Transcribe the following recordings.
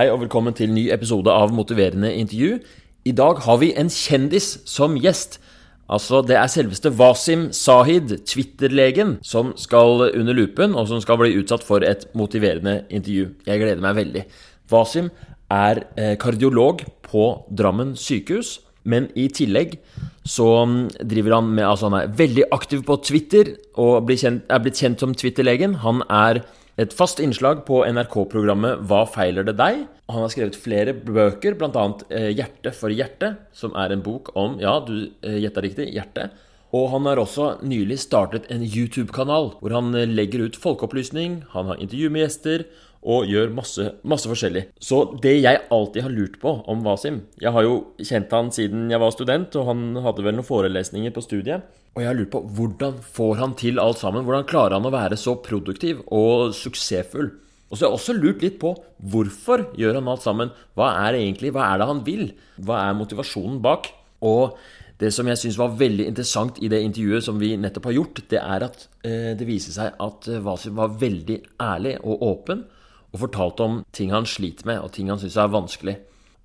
Hei og velkommen til ny episode av Motiverende intervju. I dag har vi en kjendis som gjest. Altså, Det er selveste Wasim Sahid, Twitter-legen, som skal under lupen, og som skal bli utsatt for et motiverende intervju. Jeg gleder meg veldig. Wasim er eh, kardiolog på Drammen sykehus. Men i tillegg så mm, driver han med Altså, han er veldig aktiv på Twitter og er blitt kjent som Twitter-legen. Han er et fast innslag på NRK-programmet Hva feiler det deg? Han har skrevet flere bøker, bl.a. Eh, Hjerte for hjerte, som er en bok om Ja, du eh, gjetta riktig hjerte. Og han har også nylig startet en YouTube-kanal hvor han eh, legger ut folkeopplysning, han har intervju med gjester og gjør masse, masse forskjellig. Så det jeg alltid har lurt på om Wasim Jeg har jo kjent han siden jeg var student, og han hadde vel noen forelesninger på studiet. Og jeg har lurt på hvordan får han til alt sammen? Hvordan klarer han å være så produktiv og suksessfull? Og så har jeg også lurt litt på hvorfor gjør han alt sammen? Hva er det egentlig? Hva er det han vil? Hva er motivasjonen bak? Og det som jeg syns var veldig interessant i det intervjuet som vi nettopp har gjort, det er at eh, det viser seg at eh, Wasim var veldig ærlig og åpen og fortalte om ting han sliter med, og ting han syns er vanskelig.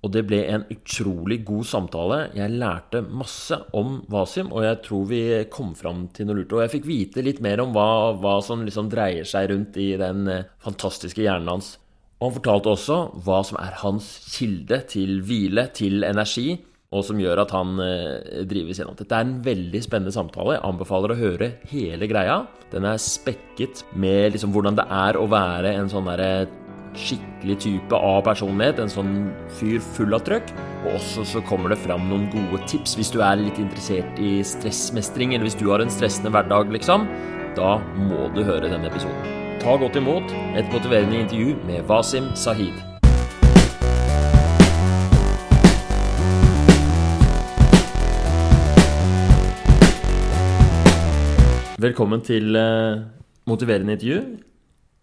Og det ble en utrolig god samtale. Jeg lærte masse om Wasim, og jeg tror vi kom fram til noe lurt. Og jeg fikk vite litt mer om hva, hva som liksom dreier seg rundt i den eh, fantastiske hjernen hans. Og han fortalte også hva som er hans kilde til hvile, til energi, og som gjør at han eh, drives gjennom. Dette er en veldig spennende samtale. Jeg anbefaler å høre hele greia. Den er spekket med liksom hvordan det er å være en sånn derre skikkelig type av personlighet. En sånn fyr full av trøkk. Og også så kommer det fram noen gode tips hvis du er litt interessert i stressmestring, eller hvis du har en stressende hverdag, liksom. Da må du høre denne episoden. Ta godt imot et motiverende intervju med Wasim Sahid. Velkommen til eh, motiverende intervju.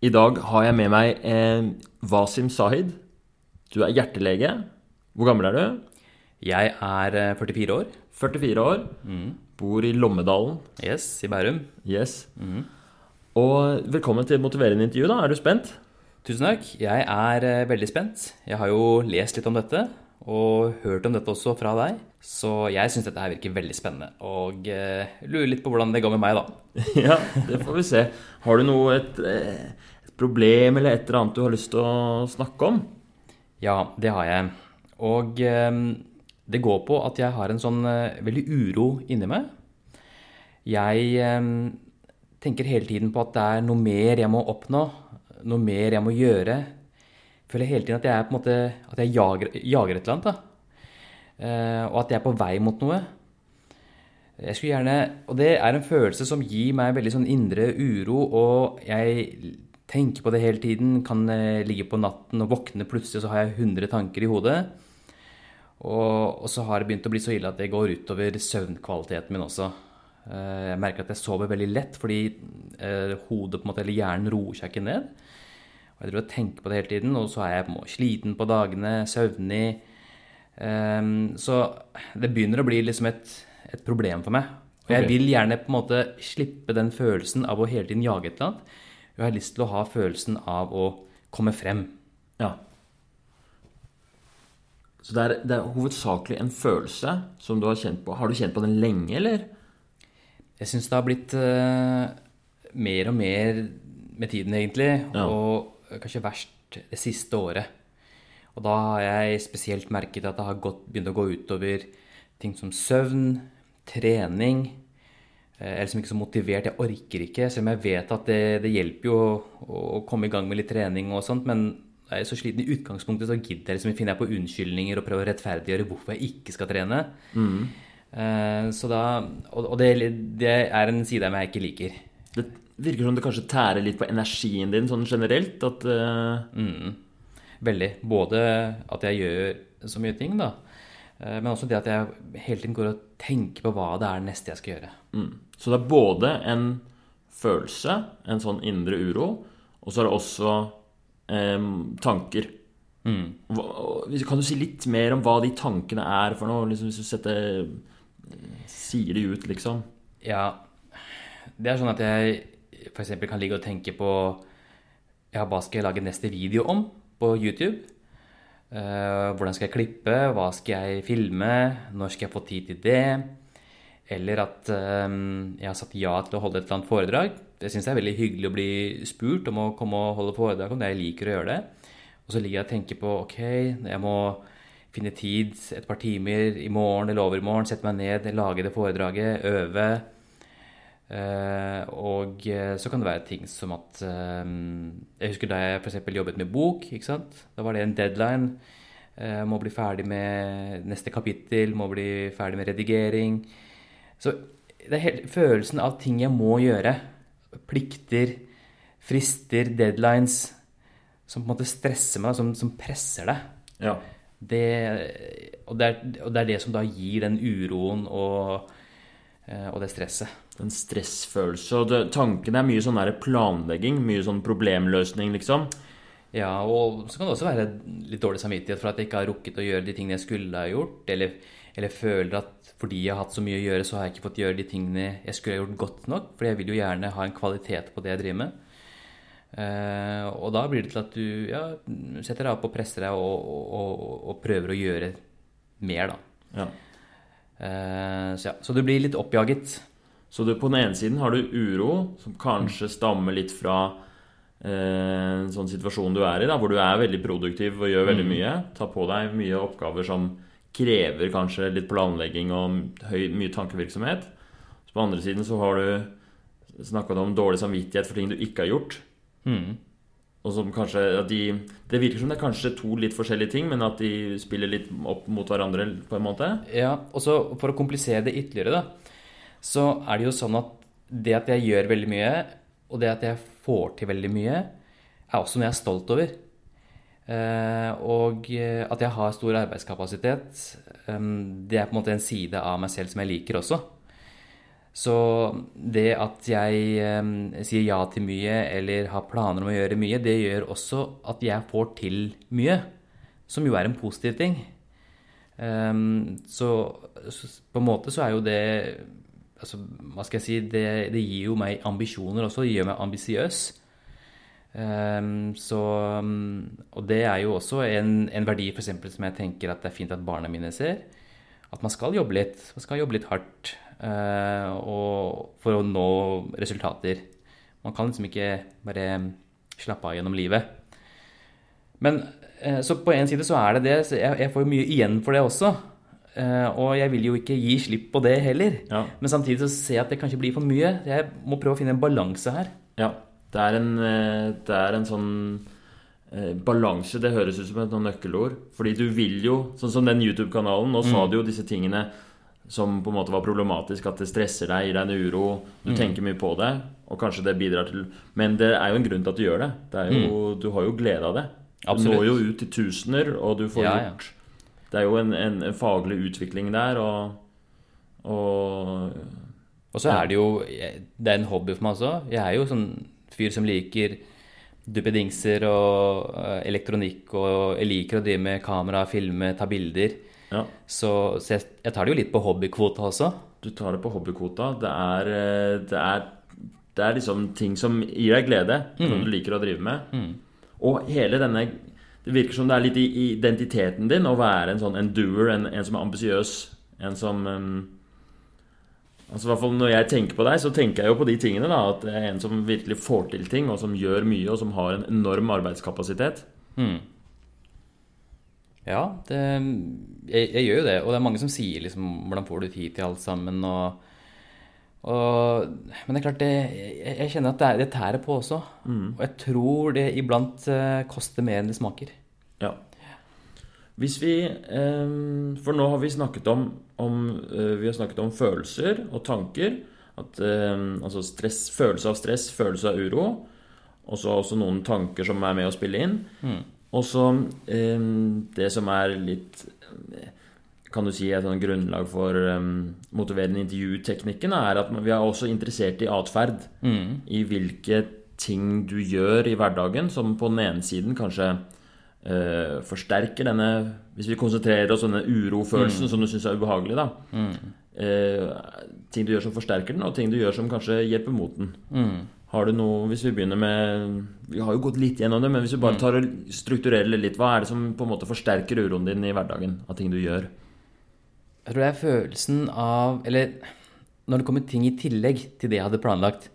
I dag har jeg med meg eh, Wasim Sahid. Du er hjertelege. Hvor gammel er du? Jeg er eh, 44 år. 44 år. Bor i Lommedalen. Yes, i Bærum. Yes. Og velkommen til motiverende intervju. da. Er du spent? Tusen takk. Jeg er eh, veldig spent. Jeg har jo lest litt om dette, og hørt om dette også fra deg. Så jeg syns dette her virker veldig spennende, og eh, lurer litt på hvordan det går med meg, da. ja, det får vi se. Har du noe et, eh, et problem eller et eller annet du har lyst til å snakke om? Ja, det har jeg. Og eh, det går på at jeg har en sånn eh, veldig uro inni meg. Jeg eh, tenker hele tiden på at det er noe mer jeg må oppnå, noe mer jeg må gjøre. Føler hele tiden at jeg er på en måte At jeg jager, jager et eller annet. da. Eh, og at jeg er på vei mot noe. Jeg skulle gjerne, Og det er en følelse som gir meg veldig sånn indre uro, og jeg tenker på det hele tiden. Kan eh, ligge på natten og våkne plutselig, så har jeg 100 tanker i hodet. Og, og så har det begynt å bli så ille at det går utover søvnkvaliteten min også. Eh, Jeg merker at jeg sover veldig lett fordi hodet på en måte, eller hjernen roer seg ikke ned. Jeg driver og tenker på det hele tiden, og så er jeg sliten på dagene, søvnig. Um, så det begynner å bli liksom et, et problem for meg. Og jeg vil gjerne på en måte slippe den følelsen av å hele tiden jage et eller annet. Jeg har lyst til å ha følelsen av å komme frem. Ja. Så det er, det er hovedsakelig en følelse som du har kjent på. Har du kjent på den lenge, eller? Jeg syns det har blitt uh, mer og mer med tiden, egentlig. Ja. Og kanskje verst det siste året. Og da har jeg spesielt merket at det har gått, begynt å gå utover ting som søvn, trening. Eh, Jeg er liksom ikke så motivert, jeg orker ikke. Selv om jeg vet at det, det hjelper jo å, å komme i gang med litt trening og sånt. Men jeg er så sliten i utgangspunktet, så gidder jeg liksom, finner jeg på unnskyldninger og prøver å rettferdiggjøre hvorfor jeg ikke skal trene. Eh, Så da, og og det, det er en side av meg jeg ikke liker. Det virker som det kanskje tærer litt på energien din sånn generelt. At uh... Mm. Veldig. Både at jeg gjør så mye ting, da. eh, Men også det at jeg hele tiden går og tenker på hva det er neste jeg skal gjøre. mm. Så det er både en følelse, en sånn indre uro, og så er det også eh, tanker. Mm. Hva, kan du si litt mer om hva de tankene er for noe? Liksom, hvis du setter, sier de ut, liksom. Ja, det er sånn at jeg f.eks. kan ligge og tenke på Ja, hva skal jeg lage neste video om på YouTube? Uh, hvordan skal jeg klippe? Hva skal jeg filme? Når skal jeg få tid til det? Eller at eh, jeg har sagt ja til å holde et eller annet foredrag. Jeg syns det er veldig hyggelig å bli spurt om å komme og holde foredrag om det. Jeg liker å gjøre det. Og så ligger jeg og tenker på ok, jeg må finne tid et par timer i morgen eller overmorgen, sette meg ned, lage det foredraget, øve. Uh, og så kan det være ting som at uh, Jeg husker da jeg f.eks. jobbet med bok. ikke sant? Da var det en deadline. Uh, må bli ferdig med neste kapittel, må bli ferdig med redigering. Så det er helt, følelsen av ting jeg må gjøre. Plikter, frister, deadlines. Som på en måte stresser meg, som, som presser deg. Ja. Det, og, det er, og, det er, det som da gir den uroen og, og det stresset. En stressfølelse. Og det, tanken er mye sånn der planlegging, mye sånn problemløsning, liksom. Ja, og så kan det også være litt dårlig samvittighet for at jeg ikke har rukket å gjøre de tingene jeg skulle ha gjort. Eller, eller føler at fordi jeg har hatt så mye å gjøre, så har jeg ikke fått gjøre de tingene jeg skulle ha gjort godt nok. For jeg vil jo gjerne ha en kvalitet på det jeg driver med. Uh, og da blir det til at du ja, setter deg opp og presser deg og, og, og, og prøver å gjøre mer, da. Ja. Uh, så, ja, så du blir litt oppjaget. Så du, på den ene siden har du uro, som kanskje stammer litt fra eh, en sånn situasjon du er i, da, hvor du er veldig produktiv og gjør veldig mye. Tar på deg mye oppgaver som krever kanskje litt planlegging og høy, mye tankevirksomhet. Så på andre siden så har du snakka om dårlig samvittighet for ting du ikke har gjort. Mm. Og som kanskje de, Det virker som det er kanskje to litt forskjellige ting, men at de spiller litt opp mot hverandre på en måte. Ja, og så for å komplisere det ytterligere, da så er det jo sånn at det at jeg gjør veldig mye, og det at jeg får til veldig mye, er også noe jeg er stolt over. Og at jeg har stor arbeidskapasitet, det er på en måte en side av meg selv som jeg liker også. Så det at jeg sier ja til mye eller har planer om å gjøre mye, det gjør også at jeg får til mye. Som jo er en positiv ting. Så på en måte så er jo det altså, Hva skal jeg si det, det, gir jo meg ambisjoner også. Det gjør meg ambisiøs. Um, så Og det er jo også en, en verdi for eksempel, som jeg tenker at det er fint at barna mine ser. At man skal jobbe litt. Man skal jobbe litt hardt uh, for å nå resultater. Man kan liksom ikke bare slappe av gjennom livet. Men uh, så på en side så er det det. Så jeg, jeg får jo mye igjen for det også. Uh, og jeg vil jo ikke gi slipp på det heller. Ja. Men samtidig så ser jeg at det kanskje blir for mye. Jeg må prøve å finne en balanse her. Ja, det er en, det er en sånn eh, balanse. Det høres ut som et nøkkelord. Fordi du vil jo, sånn som den YouTube-kanalen, nå sa du jo disse tingene som på en måte var problematisk, at det stresser deg, gir deg en uro, du mm. tenker mye på det, og kanskje det bidrar til Men det er jo en grunn til at du gjør det. det jo, mm. Du har jo glede av det. Du når jo ut til tusener, og du får ja, gjort ja det er jo en, en, en faglig utvikling der, og, og Og så er det jo Det er en hobby for meg også. Jeg er jo sånn fyr som liker duppedingser og uh, elektronikk, og jeg liker å drive med kamera, filme, ta bilder. Ja. Så, så jeg, jeg, tar det jo litt på hobbykvota også. Du tar det på hobbykvota. Det er, eh, det er, det er liksom ting som gir deg glede, mm. du liker å drive med. Mm. Og hele denne det virker som det er litt i identiteten din å være en sånn endoer, en, en som er ambisiøs. En som um, Altså i hvert fall Når jeg tenker på deg, så tenker jeg jo på de tingene. da At det er en som virkelig får til ting, og som gjør mye, og som har en enorm arbeidskapasitet. Hmm. Ja, det, jeg, jeg, gjør jo det. Og det er mange som sier liksom 'Hvordan får du tid til alt sammen?' Og, og, men det er klart, det, jeg, jeg, kjenner at det, det tærer på også. Mm. Og jeg tror det iblant eh, koster mer enn det smaker. Ja. Hvis vi eh, For nå har vi snakket om, om uh, Vi har snakket om følelser og tanker. At, eh, altså stress, følelse av stress, følelse av uro. Og så også noen tanker som er med å spille inn. Mm. Og så um, det som er litt kan du si et sånn grunnlag for um, motiverende intervjuteknikken, er at vi er også interessert i atferd. Mm. I hvilke ting du gjør i hverdagen som på den ene siden kanskje uh, forsterker denne Hvis vi konsentrerer oss om denne urofølelsen mm. som du syns er ubehagelig, da. Mm. Uh, ting du gjør som forsterker den, og ting du gjør som kanskje hjelper mot den. Mm. Har du noe Hvis vi begynner med Vi har jo gått litt gjennom det, men hvis vi bare tar og strukturerer det litt, hva er det som på en måte forsterker uroen din i hverdagen av ting du gjør? Jeg tror det er følelsen av Eller når det kommer ting i tillegg til det jeg hadde planlagt.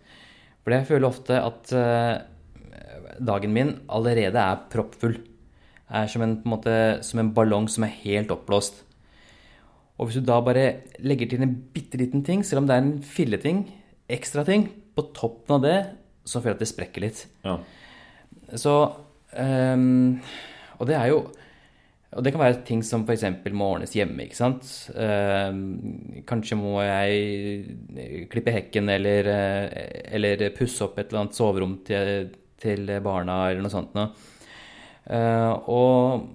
For jeg føler ofte at uh, dagen min allerede er proppfull. Er som en, på en måte, som en ballong som er helt oppblåst. Og hvis du da bare legger til en bitte liten ting, selv om det er en filleting, ekstra ting, på toppen av det, så føler jeg at det sprekker litt. Ja. Så um, Og det er jo og det kan være ting som f.eks. må ordnes hjemme. ikke sant? Eh, kanskje må jeg klippe hekken eller, eller, pusse opp et eller annet soverom til, til barna eller noe sånt. Noe. Eh, og,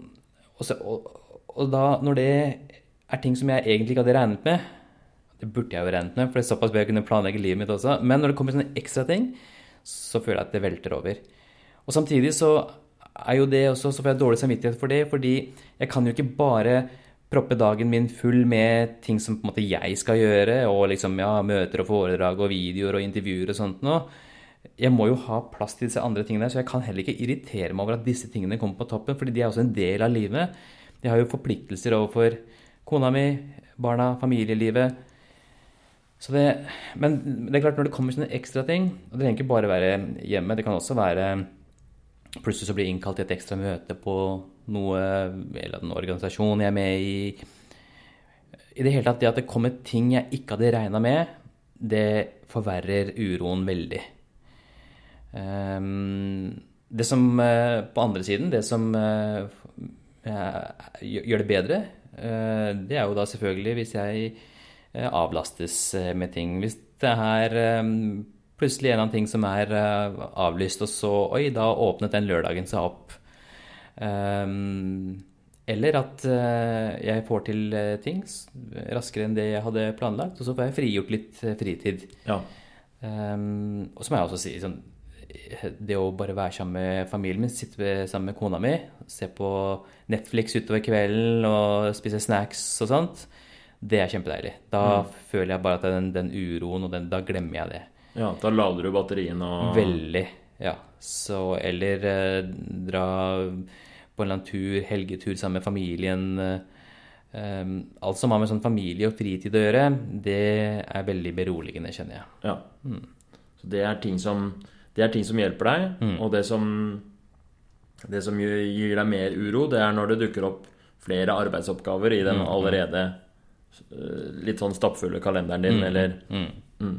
og, og, da, når det er ting som jeg egentlig ikke hadde regnet med Det burde jeg jo regnet med, for det er såpass bør jeg kunne planlegge livet mitt også. Men når det kommer sånne ekstra ting, så føler jeg at det velter over. Og samtidig så er jo det også, så får jeg dårlig samvittighet for det, fordi jeg kan jo ikke bare proppe dagen min full med ting som på en måte jeg skal gjøre, og liksom ja, møter og foredrag og videoer og intervjuer og sånt noe. Jeg må jo ha plass til disse andre tingene, så jeg kan heller ikke irritere meg over at disse tingene kommer på toppen, fordi de er også en del av livet. Jeg har jo forpliktelser overfor kona mi, barna, familielivet. Så det, men det er klart, når det kommer sånne ekstra ting, og det trenger ikke bare være hjemme, det kan også være Plutselig så blir jeg innkalt til et ekstra møte på noe, eller en organisasjon jeg er med i. I det hele tatt, det at det kommer ting jeg ikke hadde regna med, det forverrer uroen veldig. Um, det som uh, På andre siden, det som uh, gjør det bedre, uh, det er jo da selvfølgelig hvis jeg avlastes med ting. Hvis det er plutselig en eller annen ting som er uh, avlyst, og så Oi, da åpnet den lørdagen seg opp. Um, eller at uh, jeg får til uh, ting raskere enn det jeg hadde planlagt, og så får jeg frigjort litt fritid. Ja. Um, og så må jeg også si sånn Det å bare være sammen med familien min, sitte sammen med kona mi, se på Netflix utover kvelden og spise snacks og sånt, det er kjempedeilig. Da mm. føler jeg bare at den, den uroen og den, Da glemmer jeg det. Ja, da lader du batteriene og Veldig. Ja. Så eller eh, dra på en eller annen tur, helgetur sammen med familien. Eh, alt som har med sånn familie og fritid å gjøre, det er veldig beroligende, kjenner jeg. Ja. Mm. Så det er ting som, det er ting som hjelper deg, mm. og det som, det som gir deg mer uro, det er når det dukker opp flere arbeidsoppgaver i den mm, mm. allerede eh, litt sånn stappfulle kalenderen din, mm, eller mm.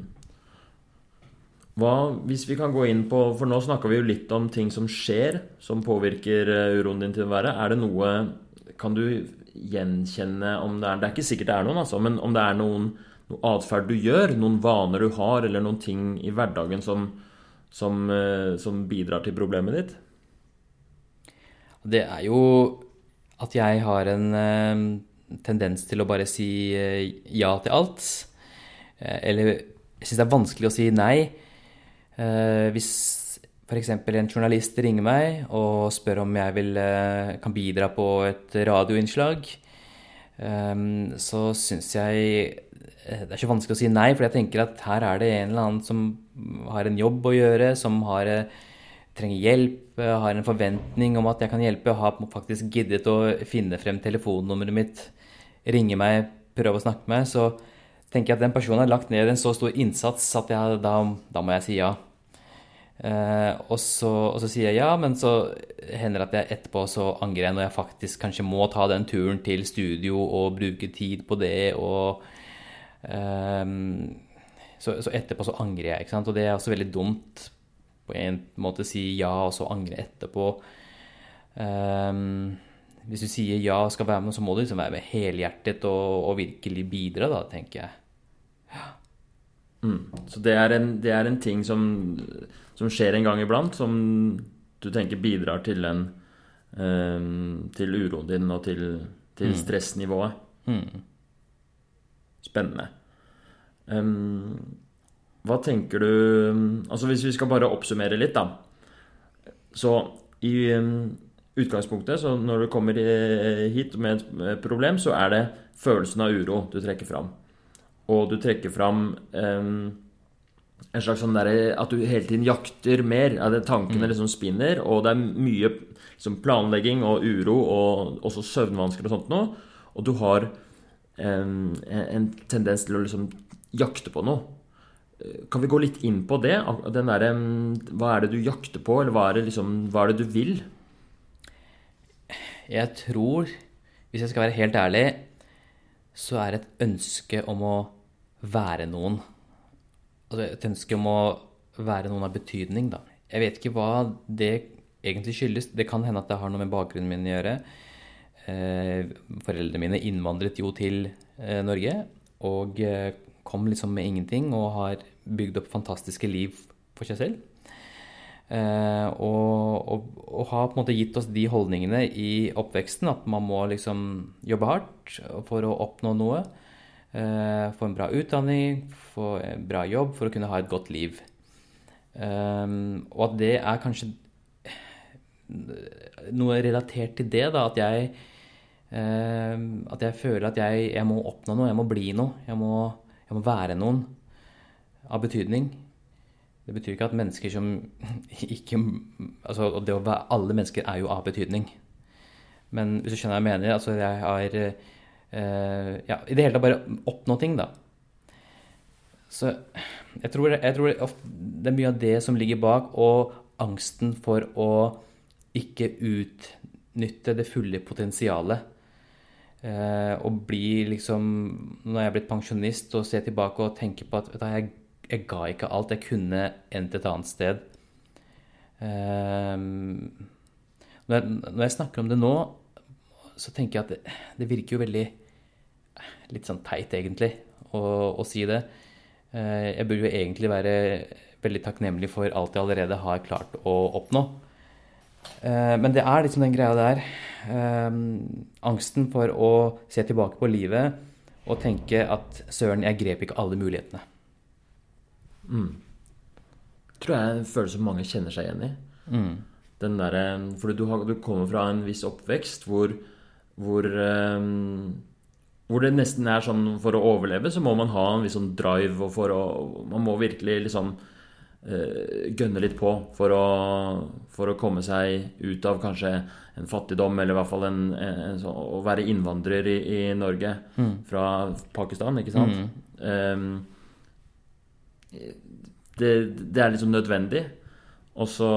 Hva, hvis vi kan gå inn på For nå snakka vi jo litt om ting som skjer, som påvirker eh, uroen din til å være. Er det noe Kan du gjenkjenne om det er Det er ikke sikkert det er noen, altså, men om det er noen noe atferd du gjør, noen vaner du har, eller noen ting i hverdagen som, som, eh, som bidrar til problemet ditt? Det er jo at jeg har en eh, tendens til å bare si ja til alt. Eller jeg syns det er vanskelig å si nei. Eh, hvis f.eks. en journalist ringer meg og spør om jeg vil, eh, kan bidra på et radioinnslag, eh, så syns jeg det er ikke vanskelig å si nei, for jeg tenker at her er det en eller annen som har en jobb å gjøre, som har, trenger hjelp, har en forventning om at jeg kan hjelpe, har faktisk giddet å finne frem telefonnummeret mitt, ringe meg, prøve å snakke med meg. Tenker jeg at den personen har lagt ned en så stor innsats at jeg, da, da, må jeg si ja. Eh, og, så, og, så, sier jeg ja, men så hender det at jeg etterpå så angrer jeg når jeg faktisk kanskje må ta den turen til studio og bruke tid på det. og eh, så, etterpå så angrer jeg, ikke sant. Og det er også veldig dumt på en måte å si ja og så angre etterpå. Eh, hvis du sier ja og skal være med, så må du liksom være med helhjertet og, og virkelig bidra, da, tenker jeg. Mm. Så det er, en, det er en ting som som skjer en gang iblant, som du tenker bidrar til en um, Til uroen din og til, til mm. stressnivået. Mm. Spennende. Um, hva tenker du Altså Hvis vi skal bare oppsummere litt, da. Så i um, utgangspunktet, så når du kommer hit med et problem, så er det følelsen av uro du trekker fram. Og du trekker fram um, en slags sånn derre At du hele tiden jakter mer. At tankene liksom spinner, og det er mye liksom, planlegging og uro og også søvnvansker og sånt noe. Og du har en, en tendens til å liksom jakte på noe. Kan vi gå litt inn på det? Den der, hva er det du jakter på, eller hva er det, liksom, hva er det du vil? Jeg tror, hvis jeg skal være helt ærlig, så er det et ønske om å være noen. Altså et ønske om å være noen av betydning, da. Jeg vet ikke hva det egentlig skyldes. Det kan hende at det har noe med bakgrunnen min å gjøre. Eh, foreldrene mine innvandret jo til eh, Norge og eh, kom liksom med ingenting og har bygd opp fantastiske liv for seg selv. Og, og, og, har på en måte gitt oss de holdningene i oppveksten at man må liksom jobbe hardt for å oppnå noe. Uh, få en bra utdanning, få en bra jobb for å kunne ha et godt liv. Um, og at det er kanskje noe relatert til det, da. At jeg, uh, at jeg føler at jeg, jeg, må oppnå noe, jeg må bli noe. Jeg må, jeg må være noen av betydning. Det betyr ikke at mennesker som ikke altså det å være, Alle mennesker er jo av betydning. Men hvis du skjønner hva jeg mener altså Jeg har eh, ja, I det hele tatt bare oppnå ting, da. Så jeg tror, jeg tror, det er mye av det som ligger bak, og angsten for å ikke utnytte det fulle potensialet. Eh, og bli liksom Når jeg er blitt pensjonist, og ser tilbake og tenker på at du, jeg jeg ga ikke alt. Jeg kunne endt et annet sted. Um, når, jeg, når, jeg, snakker om det nå, så tenker jeg at det, det virker jo veldig Litt sånn teit, egentlig, å, å si det. Uh, jeg burde jo egentlig være veldig takknemlig for alt jeg allerede har klart å oppnå. Uh, men det er liksom den greia der. Um, angsten for å se tilbake på livet og tenke at søren, jeg grep ikke alle mulighetene. Mm. Tror jeg en følelse mange kjenner seg igjen i. Mm. Den der, fordi du, har, du, kommer fra en viss oppvekst hvor, hvor, um, hvor det nesten er sånn For å overleve så må man ha en viss sånn drive, og for å, man må virkelig liksom uh, gønne litt på for å, for å, komme seg ut av kanskje en fattigdom, eller i hvert fall en, en, en sånn, å være innvandrer i, i Norge mm. fra Pakistan, ikke sant? Um, det, det, er liksom nødvendig. Og så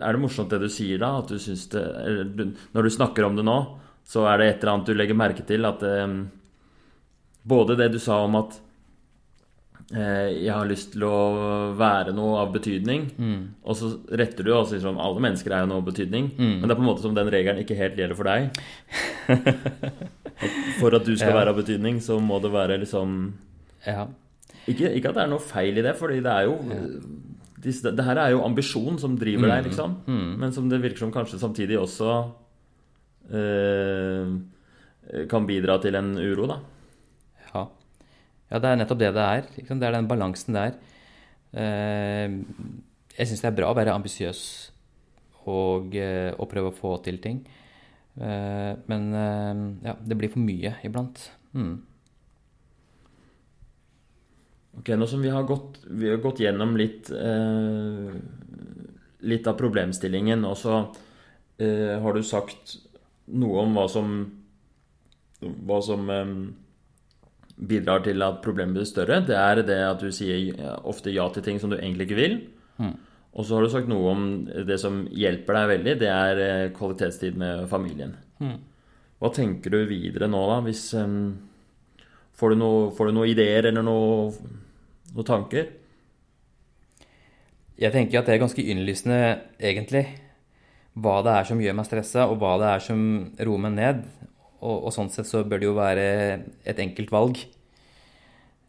er det morsomt det du sier da, at du syns det eller, Når du snakker om det nå, så er det et eller annet du legger merke til at eh, Både det du sa om at eh, jeg har lyst til å være noe av betydning, mm. og så retter du sier sånn Alle mennesker er jo noe av betydning, mm. men det er på en måte som den regelen ikke helt gjelder for deg. for at du skal ja. være av betydning, så må det være liksom ja. Ikke, ikke, at det er noe feil i det, fordi det er jo ja. Det her er jo ambisjon som driver deg, mm. liksom. Mm. Men som det virker som kanskje samtidig også kan bidra til en uro, da. Ja. ja det er nettopp det det er. Liksom. Det er den balansen der. Eh, jeg syns det er bra å være ambisiøs og, eh, og, prøve å få til ting. Eh, men eh, ja, det blir for mye iblant. Mm. Ok, Nå som vi har gått, vi har gått gjennom litt, eh, litt av problemstillingen, og så eh, har du sagt noe om hva som, hva som bidrar til at problemet blir større. Det er det at du sier ofte ja til ting som du egentlig ikke vil. Mm. Og så har du sagt noe om det som hjelper deg veldig, det er eh, kvalitetstid med familien. Mm. Hva tenker du videre nå, da? Hvis får, du noe, får du noen ideer eller noe noen tanker? Jeg tenker at det er ganske innlysende, egentlig, hva det er som gjør meg stressa, og hva det er som roer meg ned. Og, og, sånn sett så bør det jo være et enkelt valg.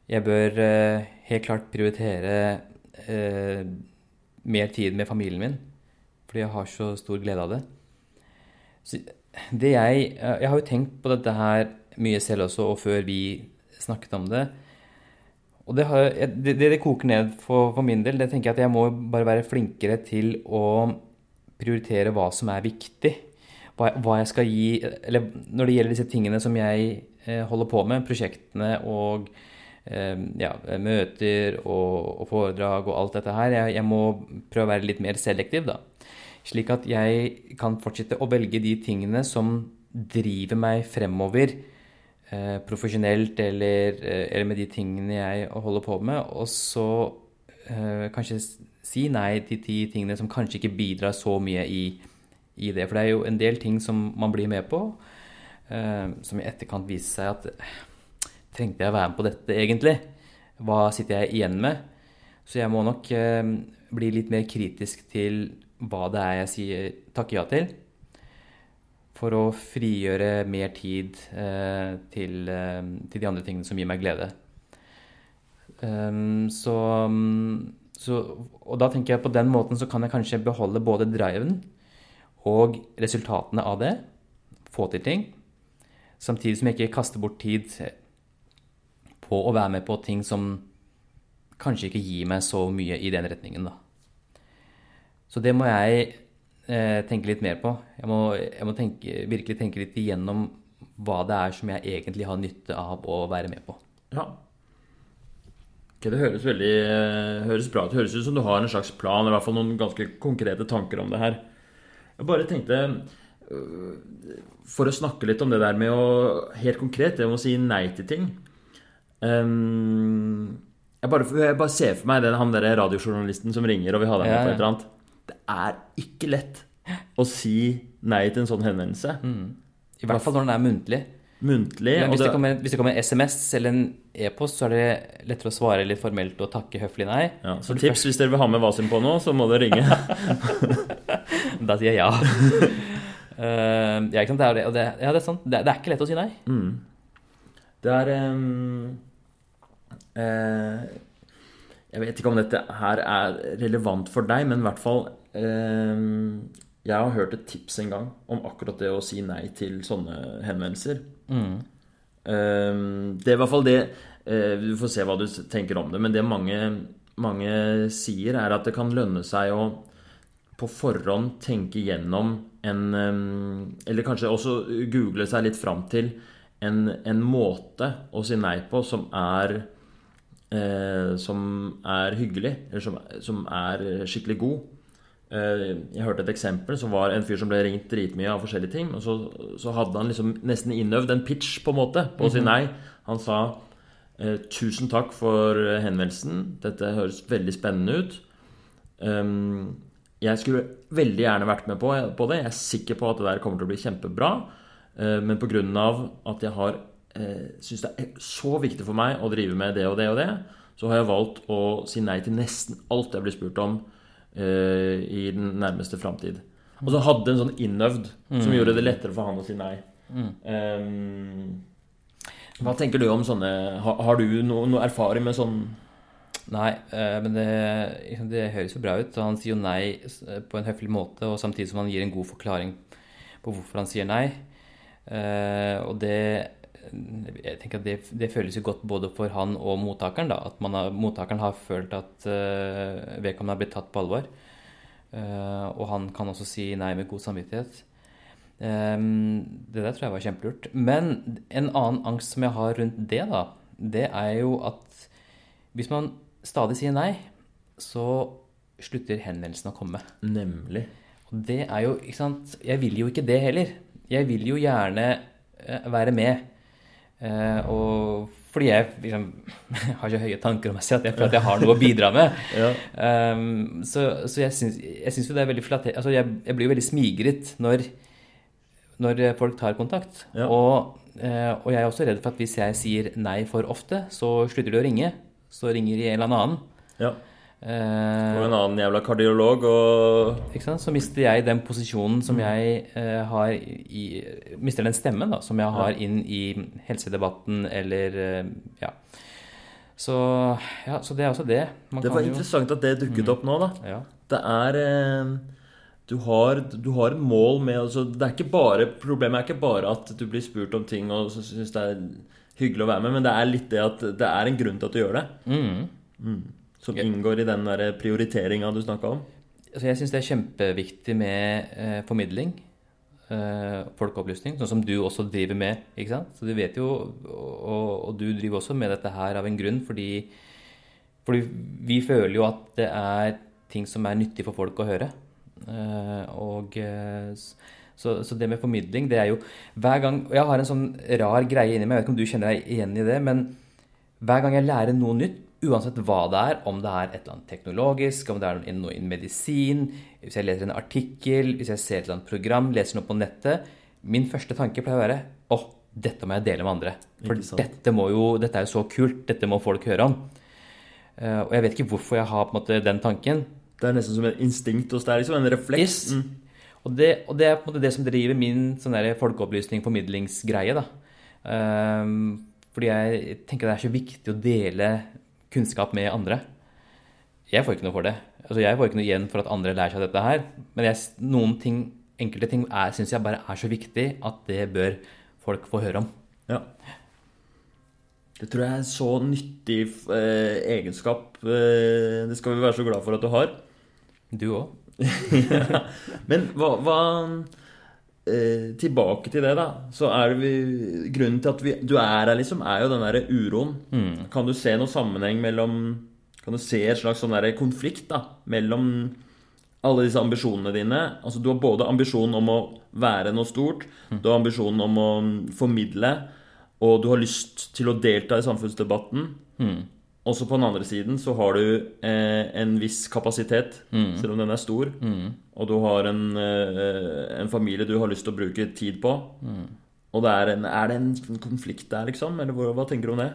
Jeg bør eh, helt klart prioritere eh, mer tid med familien min, fordi jeg har så stor glede av det. Så det jeg Jeg har jo tenkt på dette her mye selv også, og før vi snakket om det. Og det, har, det, det, koker ned for, for, min del, det tenker jeg at jeg må bare være flinkere til å prioritere hva som er viktig. Hva, hva jeg skal gi Eller når det gjelder disse tingene som jeg eh, holder på med, prosjektene og eh, ja, møter og, og, foredrag og alt dette her. Jeg, jeg, må prøve å være litt mer selektiv, da. Slik at jeg kan fortsette å velge de tingene som driver meg fremover eh, profesjonelt eller, eh, eller, med de tingene jeg holder på med, og så eh, kanskje si nei til de tingene som kanskje ikke bidrar så mye i, i det. For det er jo en del ting som man blir med på, eh, som i etterkant viser seg at Trengte jeg å være med på dette, egentlig? Hva sitter jeg igjen med? Så jeg må nok eh, bli litt mer kritisk til hva det er jeg sier takker ja til. For å frigjøre mer tid eh, til, eh, til, de andre tingene som gir meg glede. Um, så um, så, og da tenker jeg på den måten så kan jeg kanskje beholde både driven og resultatene av det. Få til ting. Samtidig som jeg ikke kaster bort tid på å være med på ting som kanskje ikke gir meg så mye i den retningen, da. Så det må jeg eh, tenke litt mer på. Jeg må, jeg må tenke, virkelig tenke litt igjennom hva det er som jeg egentlig har nytte av å være med på. Ja, det høres veldig eh, høres bra ut. Det høres ut som du har en slags plan, i hvert fall noen ganske konkrete tanker om det her. Jeg bare tenkte øh, For å snakke litt om det der med å Helt konkret, det med å si nei til ting. Um, jeg, bare, jeg bare ser for meg den, han der radiojournalisten som ringer og vil ha deg med ja, på et eller annet. Det er ikke lett å si nei til en sånn henvendelse. Mm. I hvert fall når den er muntlig muntlig. Men hvis, det, kommer, hvis, det, kommer, en SMS eller en e-post, så er det lettere å svare litt formelt og takke høflig nei. Ja, så tips først... hvis dere vil ha med Wasim på nå, så må dere ringe. da sier jeg ja. uh, ja, ikke sant? Det er, det, ja, det er sant. Det, det, er ikke lett å si nei. Mm. Det er um, uh, Jeg vet ikke om dette her er relevant for deg, men i hvert fall um, jeg har hørt et tips en gang om akkurat det å si nei til sånne henvendelser. Mm. Det er i hvert fall det uh, Du får se hva du tenker om det. Men det mange, mange sier, er at det kan lønne seg å på forhånd tenke gjennom en Eller kanskje også google seg litt fram til en, en måte å si nei på som er eh, Som er hyggelig, eller som, som er skikkelig god. Eh, jeg hørte et eksempel som var en fyr som ble ringt dritmye av forskjellige ting. Og så, så hadde han liksom nesten innøvd en pitch på en måte på å si mhm. nei. Han sa eh, 'Tusen takk for henvendelsen. Dette høres veldig spennende ut'. Um, jeg skulle veldig gjerne vært med på, det. Jeg er sikker på at det der kommer til å bli kjempebra. Men pga. at jeg har syns det er så viktig for meg å drive med det og det og det, så har jeg valgt å si nei til nesten alt jeg blir spurt om i den nærmeste framtid. Og så hadde en sånn innøvd som mm. gjorde det lettere for han å si nei. Mm. Um, hva tenker du om sånne Har, har du noe, noe, erfaring med sånn Nei, uh, men det, det, høres jo bra ut. Han sier jo nei på en høflig måte, og samtidig som han gir en god forklaring på hvorfor han sier nei. Uh, og det jeg tenker at det, det, føles jo godt både for han og mottakeren. da, At har, mottakeren har følt at uh, vedkommende har blitt tatt på alvor. Uh, og han kan også si nei med god samvittighet. Um, det der tror jeg var kjempelurt. Men en annen angst som jeg har rundt det, da, det er jo at hvis man stadig sier nei, så slutter henvendelsen å komme. Nemlig. Og det er jo, ikke sant Jeg vil jo ikke det heller. Jeg vil jo gjerne uh, være med. Eh, og fordi jeg liksom, har så høye tanker om meg selv at jeg føler at jeg har noe å bidra med. ja. um, så, så, jeg syns jo det er veldig flatt altså jeg, jeg, blir jo veldig smigret når, når folk tar kontakt. Ja. Og, uh, og, jeg er også redd for at hvis jeg sier nei for ofte, så slutter de å ringe. Så ringer de en eller annen. Ja. Uh, og en annen jævla kardiolog og Ikke sant? Så mister jeg den posisjonen som mm. jeg eh, har i Mister den stemmen da, som jeg har inn i helsedebatten eller uh, Ja. Så, ja, så det er også det. Man det var interessant jo... at det dukket opp nå, da. Ja. Det er du har, du har, et mål med altså, det er ikke bare, Problemet er ikke bare at du blir spurt om ting og syns det er hyggelig å være med, men det er litt det at det er en grunn til at du gjør det. Mm. Mm. Som inngår i den prioriteringa du snakka om? Så jeg syns det er kjempeviktig med eh, formidling. eh, folkeopplysning, sånn som du også driver med. ikke sant? Så du vet jo, og, og du driver også med dette her av en grunn, fordi, fordi vi føler jo at det er ting som er nyttig for folk å høre. Eh, og eh, så, så, det med formidling, det er jo hver gang Og jeg har en sånn rar greie inni meg, jeg vet ikke om du kjenner deg igjen i det, men hver gang jeg lærer noe nytt, uansett hva det er, om det er et eller annet teknologisk, om det er noe innen medisin, hvis jeg leser en artikkel, hvis jeg ser et eller annet program, leser noe på nettet Min første tanke pleier å være å, dette må jeg dele med andre. For dette, jo, dette, er jo så kult, dette må folk høre om. Uh, og jeg vet ikke hvorfor jeg har på en måte den tanken. Det er nesten som en instinkt hos deg, liksom, en refleks. Yes. Mm. Og, det, og, det, er på en måte det som driver min sånn folkeopplysning, formidlingsgreie. da. Um, fordi jeg tenker det er så viktig å dele kunnskap med andre. Jeg får ikke noe for det. Altså, jeg får ikke noe igjen for at andre lærer seg dette her. Men jeg, noen ting, enkelte ting syns jeg bare er så viktig at det bør folk få høre om. Ja. Det tror jeg er en så nyttig eh, egenskap. Eh, det skal vi være så glad for at du har. Du òg. ja. Men hva, hva eh, Tilbake til det, da. Så er vi, Grunnen til at vi, du er her, liksom, er jo den derre uroen. Mm. Kan du se noen sammenheng mellom Kan du se et slags sånn der konflikt da mellom alle disse ambisjonene dine? Altså Du har både ambisjonen om å være noe stort, mm. du har ambisjonen om å formidle, og du har lyst til å delta i samfunnsdebatten. Mm. Også på den andre siden så har du eh, en viss kapasitet, mm. selv om den er stor. Mm. Og du har en, eh, en, familie du har lyst til å bruke tid på. Mm. Og det er, en, er, det en konflikt der, liksom? Eller hva, hva, tenker du om det?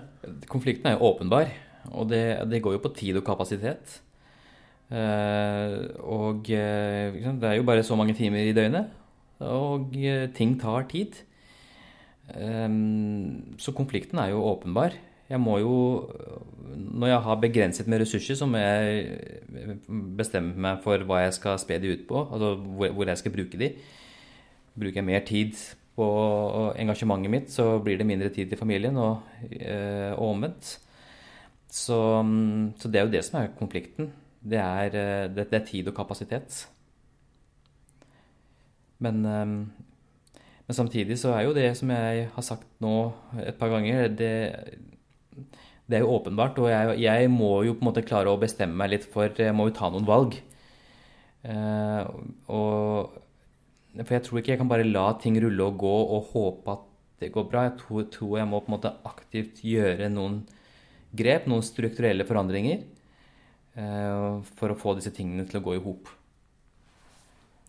Konflikten er jo åpenbar. Og det, det går jo på tid og kapasitet. Eh, og eh, det er jo bare så mange timer i døgnet. Og eh, ting tar tid. Eh, så konflikten er jo åpenbar. Jeg må jo Når jeg har begrenset med ressurser, så må jeg bestemme meg for hva jeg skal spe de ut på. Altså hvor jeg skal bruke de. Bruker jeg mer tid på engasjementet mitt, så blir det mindre tid til familien, og, eh, og omvendt. Så, så, det er jo det som er konflikten. Det er, eh, det, det er tid og kapasitet. Men, eh, men, samtidig så er jo det som jeg har sagt nå et par ganger, det det er jo åpenbart, og jeg, jeg, må jo på en måte klare å bestemme meg litt, for jeg må jo ta noen valg. Uh, og, for jeg tror ikke jeg kan bare la ting rulle og gå og håpe at det går bra. Jeg tror, tror jeg må på en måte aktivt gjøre noen grep, noen strukturelle forandringer, uh, for å få disse tingene til å gå i hop.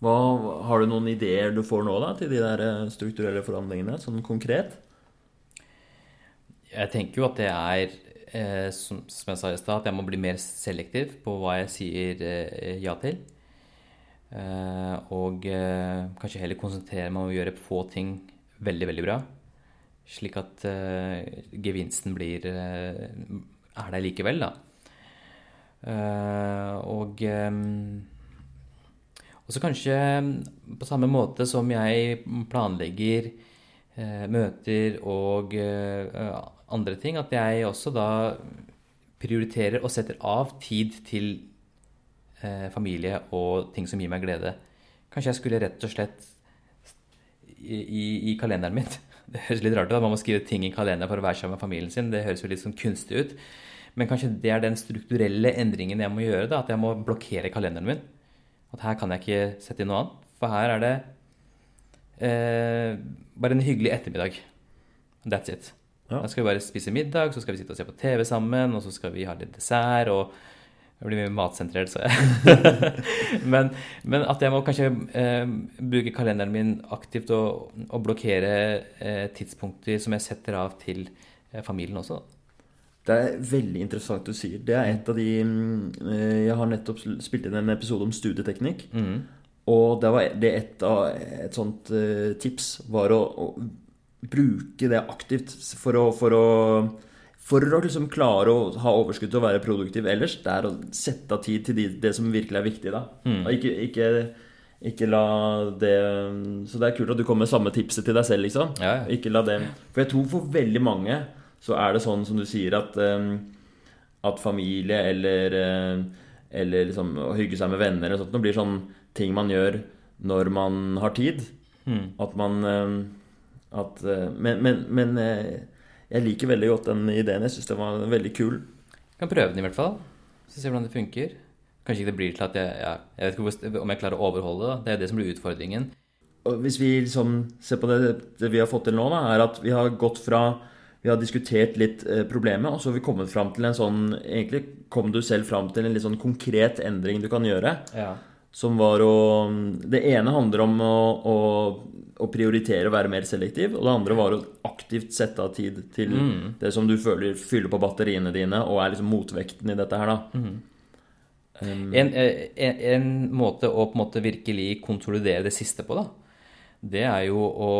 Har du noen ideer du får nå da, til de der eh, strukturelle forandringene, sånn konkret? Jeg tenker jo at det er eh, som, som, jeg sa i stad, at jeg må bli mer selektiv på hva jeg sier eh, ja til. Eh, og eh, kanskje heller konsentrere meg om å gjøre få ting veldig, veldig bra. Slik at eh, gevinsten blir eh, er der likevel, da. og og så kanskje på samme måte som jeg planlegger møter og andre ting. At jeg også da prioriterer og setter av tid til eh, familie og ting som gir meg glede. Kanskje jeg skulle rett og slett i, i, i kalenderen min Det høres litt rart ut at man må skrive ting i kalenderen for å være sammen med familien sin. Det høres jo litt sånn kunstig ut. Men kanskje det er den strukturelle endringen jeg må gjøre. da, At jeg må blokkere kalenderen min. At her kan jeg ikke sette inn noe annet. For her er det eh, bare en hyggelig ettermiddag. That's it. Ja. Da skal vi bare spise middag, så skal vi sitte og se på TV sammen, og så skal vi ha litt dessert. og jeg blir mye matsentrert, så jeg. men, men, at jeg må kanskje eh, bruke kalenderen min aktivt og, og blokkere eh, tidspunkter som jeg setter av til eh, familien også. Det er veldig interessant du sier. Det er et av de eh, Jeg har nettopp spilt inn en episode om studieteknikk. Mm. Og det var det et av et sånt uh, tips var å, å bruke det aktivt for å, for å, for å liksom klare å ha overskudd til å være produktiv ellers. Det er å sette av tid til de, det som virkelig er viktig. da. Mm. Ikke, ikke, ikke, la det Så det er kult at du kommer med samme tipset til deg selv, liksom. Ja, ja. Ikke la det For jeg tror for veldig mange så er det sånn som du sier, at, at familie eller, eller liksom å hygge seg med venner eller sånt, det blir sånn ting man gjør når man har tid. At man at, eh, Men, men, men eh, jeg liker veldig godt den ideen. Jeg syns den var veldig kul. Jeg Kan prøve den i hvert fall. Så se hvordan det funker. Kanskje ikke det blir til at jeg ja, Jeg vet ikke om jeg klarer å overholde det. Det er det som blir utfordringen. Og hvis vi liksom ser på det, det vi har fått til nå, da, er at vi har gått fra Vi har diskutert litt eh, problemet, og så har vi kommet fram til en sånn Egentlig kom du selv fram til en litt sånn konkret endring du kan gjøre. Ja. Som var å Det ene handler om å, å, å prioritere å være mer selektiv. Og det andre var å aktivt sette av tid til det som du føler fyller på batteriene dine, og er liksom motvekten i dette her, da. Um, En, eh, en, en måte å på en måte virkelig konsolidere det siste på, da, det er jo å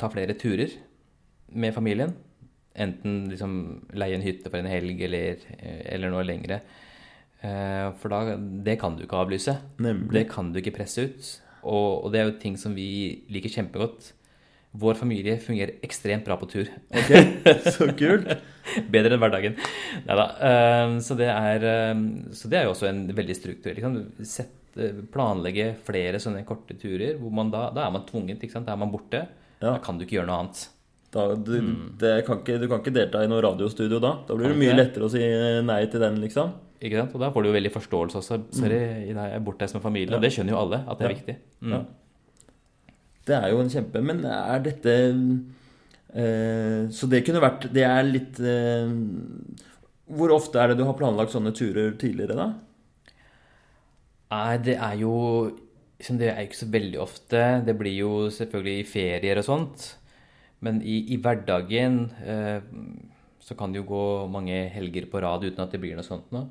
ta flere turer med familien. Enten liksom leie en hytte for en helg eller, eller noe lengre. Eh, For da, det kan du ikke avlyse. Nemlig. Det kan du ikke presse ut. Og, og det er jo ting som vi liker kjempegodt. Vår familie fungerer ekstremt bra på tur. ok, så kult. Bedre enn hverdagen. Nei da. Så, det er, eh, så det er jo også en veldig strukturell liksom. Eh, Planlegge flere sånne korte turer. hvor man Da, da er man tvunget. Da er man borte. Ja. Da kan du ikke gjøre noe annet. Da, du, det kan ikke, du kan ikke delta i noe radiostudio da. Da blir det mye lettere å si nei til den, liksom. Ikke sant? Og da får du jo veldig forståelse også. Sorry, jeg er bortreist med familien. Og det skjønner jo alle at det er Ja. viktig. Mm. Ja. Det er jo en kjempe Men er dette eh, Så det kunne vært Det er litt eh, Hvor ofte er det du har planlagt sånne turer tidligere, da? Nei, det er jo Det er jo ikke så veldig ofte. Det blir jo selvfølgelig i ferier og sånt. Men i, i hverdagen eh, så kan det jo gå mange helger på rad uten at det blir noe sånt noe.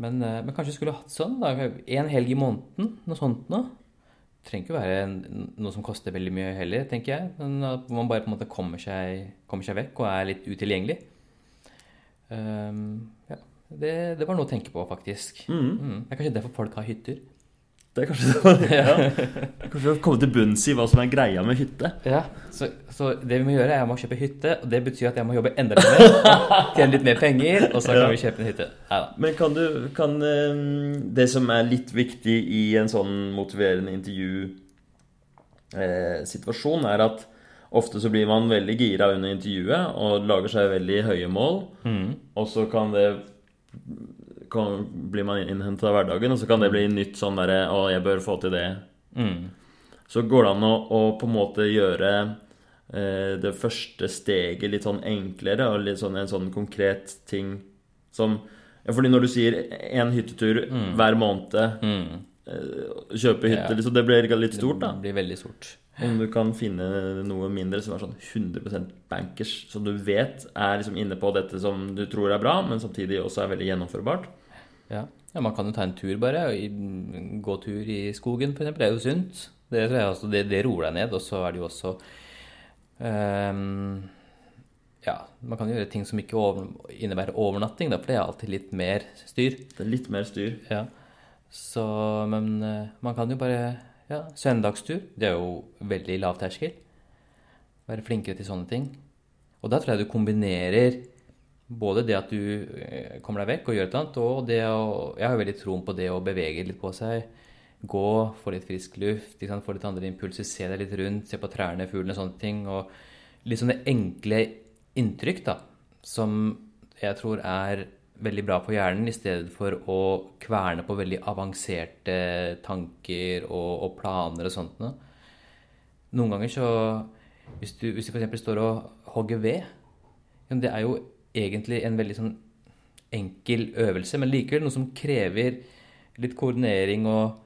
Men, eh, men kanskje skulle hatt sånn da, en helg i måneden, noe sånt noe. Det trenger ikke være en, noe som koster veldig mye heller, tenker jeg. Men at man bare på en måte kommer seg, kommer seg vekk og er litt utilgjengelig. Um, ja, det, det var noe å tenke på, faktisk. Mm. Det er kanskje derfor folk har hytter. Er kanskje. Ja. Kanskje å komme til bunns i hva som er greia med hytte. Ja, så, så det vi må gjøre, er jeg må kjøpe hytte, og det betyr at jeg må jobbe enda mer, tjene litt mer penger, og så kan vi kjøpe en hytte. Ja. Men kan du kan, eh, Det som er litt viktig i en sånn motiverende intervjusituasjon, er at ofte så blir man veldig gira under intervjuet og lager seg veldig høye mål. Og så kan det kan, blir man innhenta av hverdagen, og så kan det bli nytt sånn derre Å, jeg bør få til det. Mm. Så går det an å, å på en måte gjøre eh, det første steget litt sånn enklere, og litt sånn en sånn konkret ting som ja, fordi når du sier én hyttetur hver måned, Mm. eh, kjøpe hytte, Ja. liksom, det blir litt stort, da. Det blir veldig stort. Om du kan finne noe mindre som er sånn 100% bankers, som du vet er liksom inne på dette som du tror er bra, men samtidig også er veldig gjennomførbart. Ja. ja, man kan jo ta en tur bare, gå tur i skogen eksempel, det er jo sunt. Det, det, det roer deg ned, og så er det jo også um, Ja, man kan gjøre ting som ikke over, innebærer overnatting, da, for det er alltid litt mer styr. Det er litt mer styr. Ja. Så, men eh, man kan jo bare Ja, søndagstur. Det er jo veldig lav terskel. Være flinkere til sånne ting. Og da tror jeg du kombinerer både det at du eh, kommer deg vekk og gjør et eller annet, og det å Jeg har jo veldig troen på det å bevege litt på seg. Gå, få litt frisk luft, liksom, få litt andre impulser, se deg litt rundt, se på trærne, fuglene og sånne ting. Og litt sånne enkle inntrykk, da, som jeg tror er veldig bra for hjernen, i stedet for å kverne på veldig avanserte tanker og, og planer og sånt noe. Noen ganger så Hvis du, hvis du f.eks. står og hogger ved ja, Det er jo egentlig en veldig sånn enkel øvelse, men likevel noe som krever litt koordinering og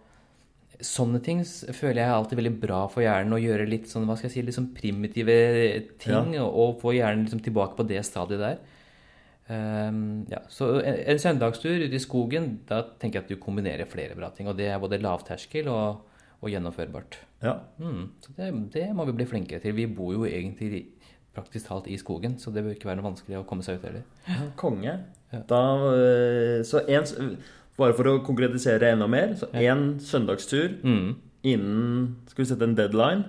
Sånne ting føler jeg er alltid veldig bra for hjernen. Å gjøre litt sånn, hva skal jeg si, litt sånn primitive ting, og, og få hjernen liksom tilbake på det stadiet der. Ehm, ja, så en, en søndagstur ute i skogen, da tenker jeg at du kombinerer flere bra ting. Og det er både lavterskel og, og gjennomførbart. Ja. Mm, så det, det må vi bli flinkere til. Vi bor jo egentlig praktisk talt i skogen, så det bør ikke være noe vanskelig å komme seg ut heller. Ja, Konge. Da, øh, så en, bare for å konkretisere enda mer, så én søndagstur Mm. innen Skal vi sette en deadline?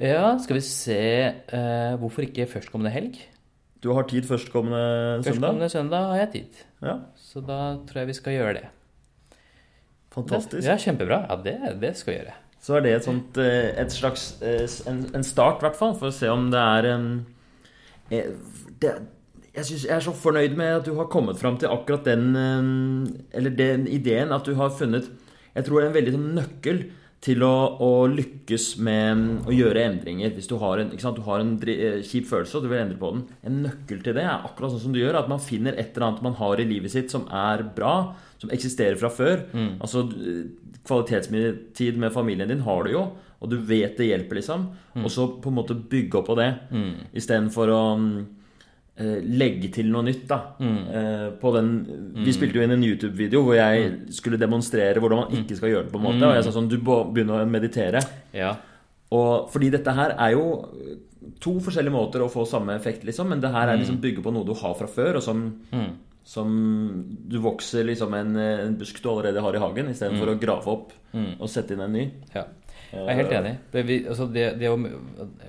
Ja, skal vi se uh, Hvorfor ikke førstkommende helg? Du har tid førstkommende søndag? Førstkommende søndag har jeg tid. Ja, Så da tror jeg vi skal gjøre det. fantastisk. Det, Ja, kjempebra. Ja, det, det skal vi gjøre. så er det et, sånt, eh, et slags eh, en, en start, i hvert fall, for å se om det er en eh, det, jeg, synes, jeg er så fornøyd med at du har kommet fram til akkurat den Eller den ideen at du har funnet Jeg tror det er en veldig sånn nøkkel til å, å, lykkes med å gjøre endringer. Hvis du har en, du har en kjip følelse og du vil endre på den. En nøkkel til det er akkurat sånn som du gjør, at man finner et eller annet man har i livet sitt som er bra, som eksisterer fra før. Mm. Altså Kvalitetstid med familien din har du jo, og du vet det hjelper, liksom. Mm. Og så på en måte bygge opp på det, mm. istedenfor å uh, legge til noe nytt. da mm. på den, Vi mm. spilte jo inn en YouTube-video hvor jeg mm. skulle demonstrere hvordan man ikke skal gjøre det. på en måte Og jeg sa sånn Du begynner å meditere. Ja. Og fordi dette her er jo to forskjellige måter å få samme effekt, liksom. Men det her er liksom bygge på noe du har fra før, og som som du vokser liksom en, en busk du allerede har i hagen, istedenfor mm. å grave opp mm. og sette inn en ny. Ja. Jeg er helt enig. Det, altså det, det å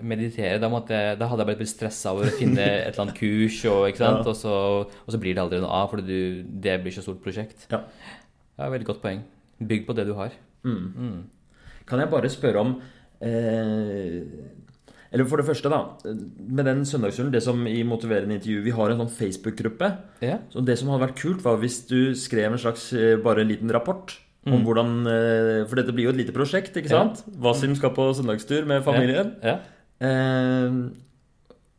meditere da, måtte, da, hadde jeg bare blitt stressa over å finne et eller annet kurs, og, ja. og, så, og, så, blir det aldri noe av, for det blir så stort prosjekt. Ja. ja. Veldig godt poeng. Bygg på det du har. Mm. mm. Kan jeg bare spørre om eh, eller for det første, da. Med den søndagsturen, det som i motiverende intervju Vi har en sånn Facebook-gruppe. Ja. Så det som hadde vært kult, var hvis du skrev en slags eh, bare en liten rapport. Om mm. hvordan, eh, For dette blir jo et lite prosjekt, ikke sant? Ja. Wasim skal på søndagstur med familien. Ja. Ja. Eh,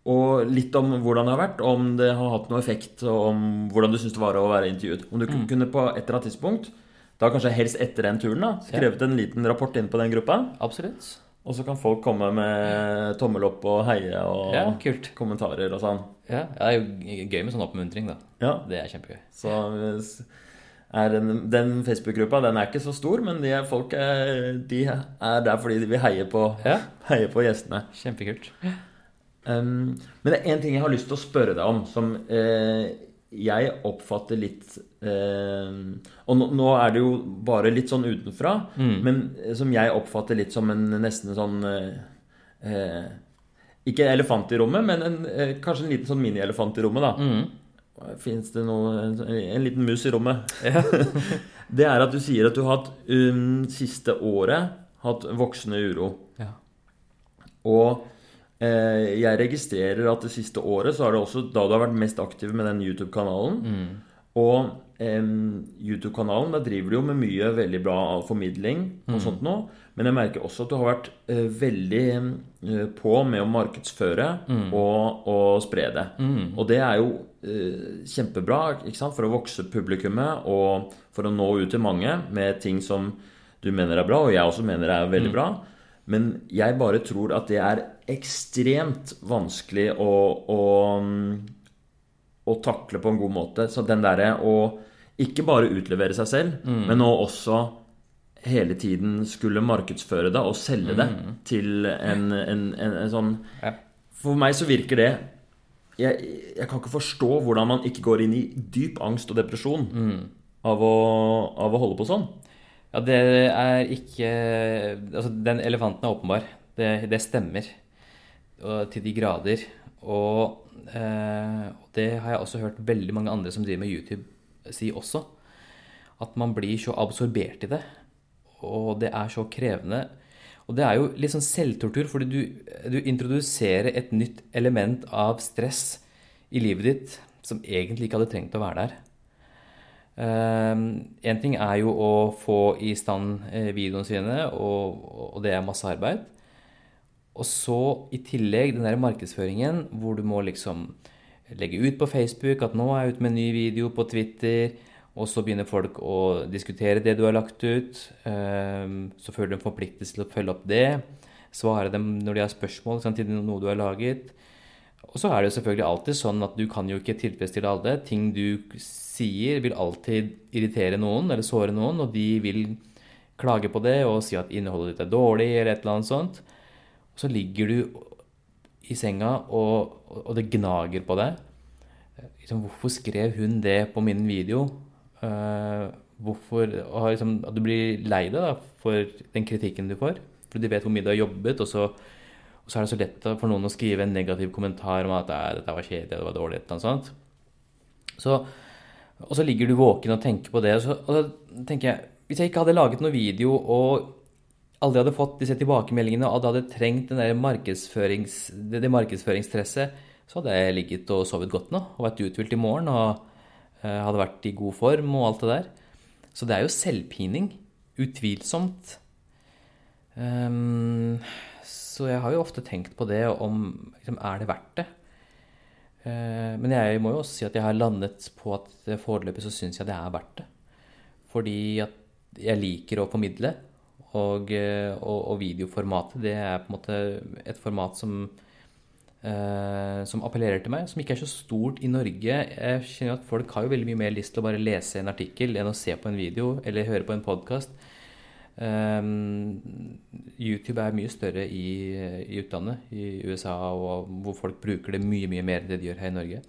og litt om hvordan det har vært, om det har hatt noe effekt, og om hvordan du syns det var å være intervjuet. Om du mm. kunne på et eller annet tidspunkt, da kanskje helst etter den turen, da, skrevet en liten rapport inn på den gruppa. Absolutt. Og så kan folk komme med tommel opp og heie og ja, kommentarer og sånn. Ja, Det er jo gøy med sånn oppmuntring, da. Ja. Det er kjempegøy. Så er den, den Facebook-gruppa den er ikke så stor, men de folk er, de er der fordi de vil heie på, ja. heie på gjestene. Kjempekult. Um, men det er én ting jeg har lyst til å spørre deg om, som eh, jeg oppfatter litt eh, Og nå, nå, er det jo bare litt sånn utenfra, mm. men som jeg oppfatter litt som en nesten sånn eh, eh Ikke elefant i rommet, men en, eh, kanskje en liten sånn mini-elefant i rommet, da. Mm. Fins det noe en, en, liten mus i rommet? Ja. det er at du sier at du har hatt um, siste året hatt voksende uro. Ja. Og Eh, jeg registrerer at det siste året så er det også da du har vært mest aktiv med den YouTube-kanalen. Mm. Og eh, YouTube-kanalen, der driver du jo med mye veldig bra formidling og mm. sånt nå. Men jeg merker også at du har vært eh, veldig uh, på med å markedsføre mm. og, og, spre det. Mm. Og det er jo kjempebra ikke sant? for å vokse publikummet og for å nå ut til mange med ting som du mener er bra, og jeg også mener er veldig mm. bra. Men jeg bare tror at det er ekstremt vanskelig å, å, å takle på en god måte. Så den derre å ikke bare utlevere seg selv, mm. men å også hele tiden skulle markedsføre det og selge det mm. til en, en, en, en sånn ja. For meg så virker det jeg, jeg, kan ikke forstå hvordan man ikke går inn i dyp angst og depresjon mm. av, å, av å holde på sånn. Ja, det er ikke Altså, den elefanten er åpenbar. Det, det stemmer. Og til de grader. Og, eh, det har jeg også hørt veldig mange andre som driver med YouTube, si også. At man blir så absorbert i det. Og det er så krevende. Og det er jo litt sånn selvtortur, fordi du, du introduserer et nytt element av stress i livet ditt som egentlig ikke hadde trengt å være der. Én um, ting er jo å få i stand eh, videoene sine, og, og, det er masse arbeid. Og så i tillegg den der markedsføringen hvor du må liksom legge ut på Facebook at nå er jeg ute med en ny video på Twitter, og så begynner folk å diskutere det du har lagt ut. Ehm, så føler du en forpliktelse til å følge opp det. Svare dem når de har spørsmål til noe du har laget. Og så er det jo selvfølgelig alltid sånn at du kan jo ikke tilfredsstille alle. Ting du sier, vil alltid irritere noen eller såre noen, og de vil klage på det og si at innholdet ditt er dårlig, eller et eller annet sånt. Og så ligger du i senga, og, og det gnager på deg. Liksom, hvorfor skrev hun det på min video? Uh, hvorfor liksom, At du blir lei deg da, for den kritikken du får. For du vet hvor mye du har jobbet, og så, og så er det så lett for noen å skrive en negativ kommentar om at dette var kjedelig, det var dårlig, eller noe sånt. Så og så ligger du våken og tenker på det. Og så, og så tenker jeg Hvis jeg ikke hadde laget noen video og aldri hadde fått disse tilbakemeldingene, og hadde trengt markedsførings, det, det markedsføringstresset, så hadde jeg ligget og sovet godt nå og vært uthvilt i morgen og hadde vært i god form og alt det der. Så det er jo selvpining. Utvilsomt. Um, så jeg har jo ofte tenkt på det om liksom, Er det verdt det? Uh, men jeg må jo også si at jeg har landet på at foreløpig så syns jeg det er verdt det. Fordi at jeg liker å formidle. Og, eh, og, og videoformatet, det er på en måte et format som som appellerer til meg, som ikke er så stort i Norge. Jeg kjenner at Folk har jo veldig mye mer lyst til å bare lese en artikkel enn å se på en video eller høre på en podkast. Um, YouTube er mye større i, i, utlandet, i USA, og hvor folk bruker det mye mye mer enn det de gjør her i Norge.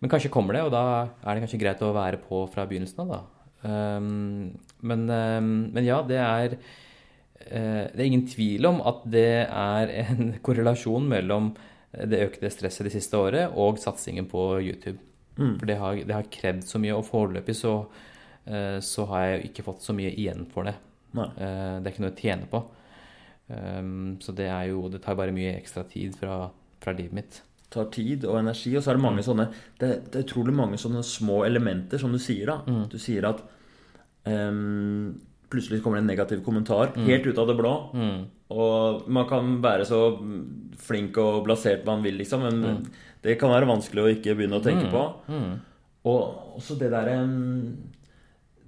Men kanskje kommer det, og da er det kanskje greit å være på fra begynnelsen av. da. Um, men, um, men, ja, det er uh, Det er ingen tvil om at det er en korrelasjon mellom det økte stresset det siste året og satsingen på YouTube. Mm. For det har, det har, krevd så mye, og foreløpig så, uh, så, har jeg ikke fått så mye igjen for det. Nei. det er ikke noe å tjene på. Um, så det er jo Det tar bare mye ekstra tid fra, fra livet mitt. Det tar tid og energi, og så er det mange sånne det, det, er utrolig mange sånne små elementer, som du sier. da. Mm. Du sier at um, plutselig kommer det en negativ kommentar mm. helt ut av det blå. Mm. Og man kan være så flink og blasert man vil, liksom, men mm. det kan være vanskelig å ikke begynne å tenke mm. på. Mm. Og også det derre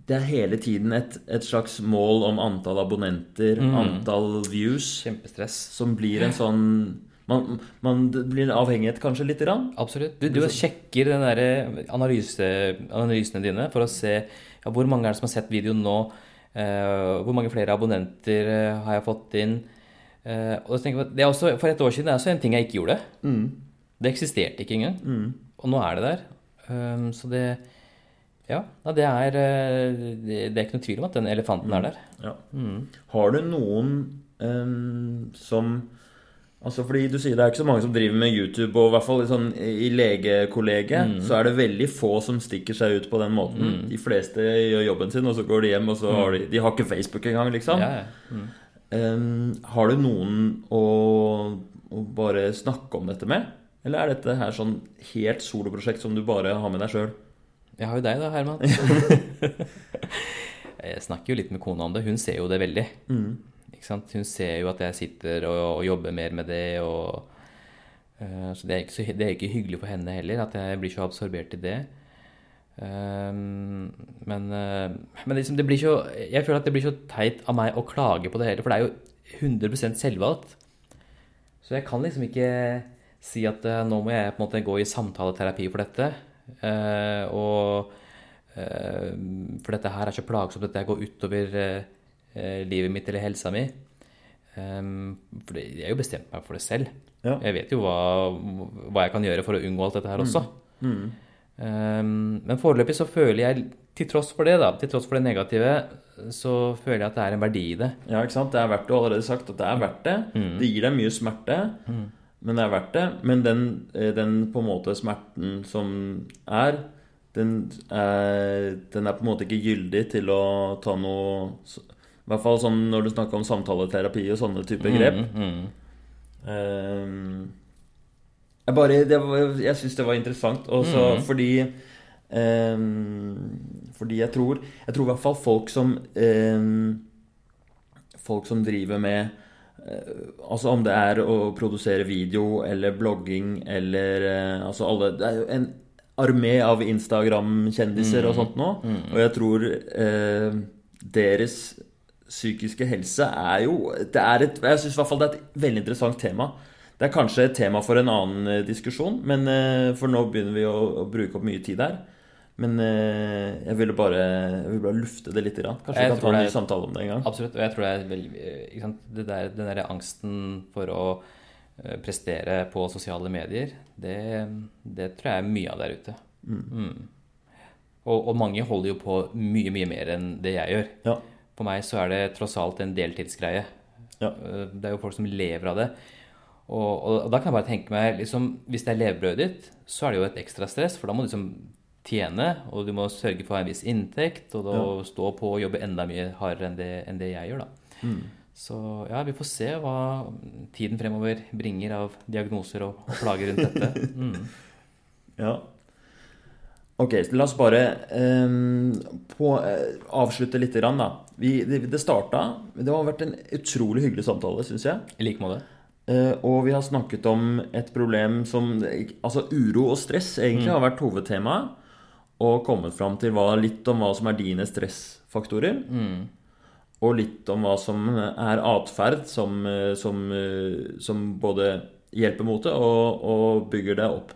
Det er hele tiden et, et, slags mål om antall abonnenter, mm. antall views, Kjempestress. som blir en sånn man, man, blir en avhengighet kanskje lite grann? Absolutt. Du, du sjekker den der analyse, analysene dine for å se ja, hvor mange er det som har sett videoen nå. Uh, hvor mange flere abonnenter uh, har jeg fått inn? Uh, og så tenker jeg, det er også, For et år siden det er også en ting jeg ikke gjorde. Mm. Det eksisterte ikke engang. Mm. Og nå er det der. Um, så det Ja, det er, det, det er ikke noe tvil om at den elefanten mm. er der. Ja. Mm. Har du noen um, som Altså fordi du sier Det er ikke så mange som driver med YouTube, og i hvert fall sånn, i legekollegiet mm. så er det veldig få som stikker seg ut på den måten. Mm. De fleste gjør jobben sin, og så går de hjem, og så mm. har de De har ikke Facebook engang, liksom. Ja, ja. Um, har du noen å, å, bare snakke om dette med? Eller er dette her sånn helt soloprosjekt som du bare har med deg sjøl? Jeg har jo deg da, Herman. jeg snakker jo litt med kona om det. Hun ser jo det veldig. Mm. Hun ser jo at jeg sitter og, og jobber mer med det. Og, uh, så, det er, så det er, ikke hyggelig for henne heller at jeg blir så absorbert i det. Um, men, uh, men liksom det blir så, jeg føler at det blir så teit av meg å klage på det hele, for det er jo 100% selvvalgt. Så jeg kan liksom ikke si at uh, nå må jeg på en måte gå i samtaleterapi for dette. og For dette her er så plagsomt, dette går utover livet mitt eller helsa mi. Um, for jeg har jo bestemt meg for det selv. Ja. Jeg vet jo hva, hva, jeg kan gjøre for å unngå alt dette her også. Mm. Mm. Um, men foreløpig så føler jeg, til tross for det, da, til tross for det negative, så føler jeg at det er en verdi i det. Ja, ikke sant. Det er verdt det. Du har allerede sagt at det er verdt det. Mm. Det gir deg mye smerte, mm. men det er verdt det. Men den, eh, den på en måte smerten som er den, er den er på en måte ikke gyldig til å ta noe i hvert fall sånn når du snakker om samtaleterapi og sånne type mm, grep. Mm, mm. Um, jeg bare var, Jeg syns det var interessant også mm. fordi um, Fordi jeg tror Jeg tror i hvert fall folk som um, Folk som driver med uh, Altså om det er å produsere video eller blogging eller uh, Altså alle Det er jo en armé av Instagram-kjendiser og mm. sånt nå. Mm. Og jeg tror uh, deres psykiske helse er jo det er et, Jeg syns i hvert fall det er et veldig interessant tema. Det er kanskje et tema for en annen eh, diskusjon, men, eh, for nå begynner vi å, å bruke opp mye tid her. Men eh, jeg ville bare, jeg ville bare lufte det litt. Kanskje vi kan ta en ny samtale om det en gang. Absolutt. Og jeg tror det er veldig det der, Den derre angsten for å prestere på sosiale medier, det, det, tror jeg er mye av der ute. Mm. Mm. Og, og, mange holder jo på mye, mye mer enn det jeg gjør. Ja. For meg så er det tross alt en deltidsgreie. Ja. Eh, det er jo folk som lever av det. Og, og, og, da kan jeg bare tenke meg liksom, Hvis det er levebrødet ditt, så er det jo et ekstra stress. For da må du liksom tjene, og du må sørge for en viss inntekt. Og da ja. stå på og jobbe enda mye hardere enn det, enn det jeg gjør, da. Mm. Så ja, vi får se hva tiden fremover bringer av diagnoser og, og plager rundt dette. Mm. Ja. Ok, så la oss bare eh, på, eh, avslutte litt. Grann, da. Vi, det, det starta Det har vært en utrolig hyggelig samtale, syns jeg. I like måte. Eh, og vi har snakket om et problem som Altså uro og stress egentlig har vært hovedtemaet. Og kommet fram til hva, litt om hva som er dine stressfaktorer. Og litt om hva som er atferd som, eh, som, eh, som både hjelper mot det og, og bygger det opp.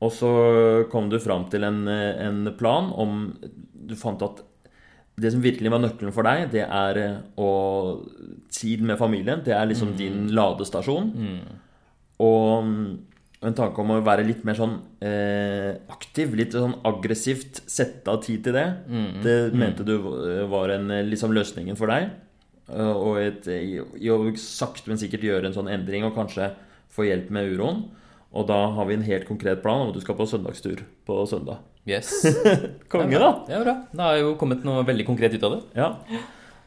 Og så kom du fram til en, eh, en plan om Du fant at det som virkelig var nøkkelen for deg, det er eh, å tid med familien. Det er liksom din ladestasjon. Og mm, en tanke om å være litt mer sånn eh, aktiv, litt sånn aggressivt, sette av tid til det. Det mente du var en, eh, liksom løsningen for deg. Og et, i i å sakte, men sikkert gjøre en sånn endring og kanskje få hjelp med uroen. Og da har vi en helt konkret plan om at du skal på søndagstur på søndag. Yes. Konge, da! Det er bra. Det har jo kommet noe veldig konkret ut av det. Ja.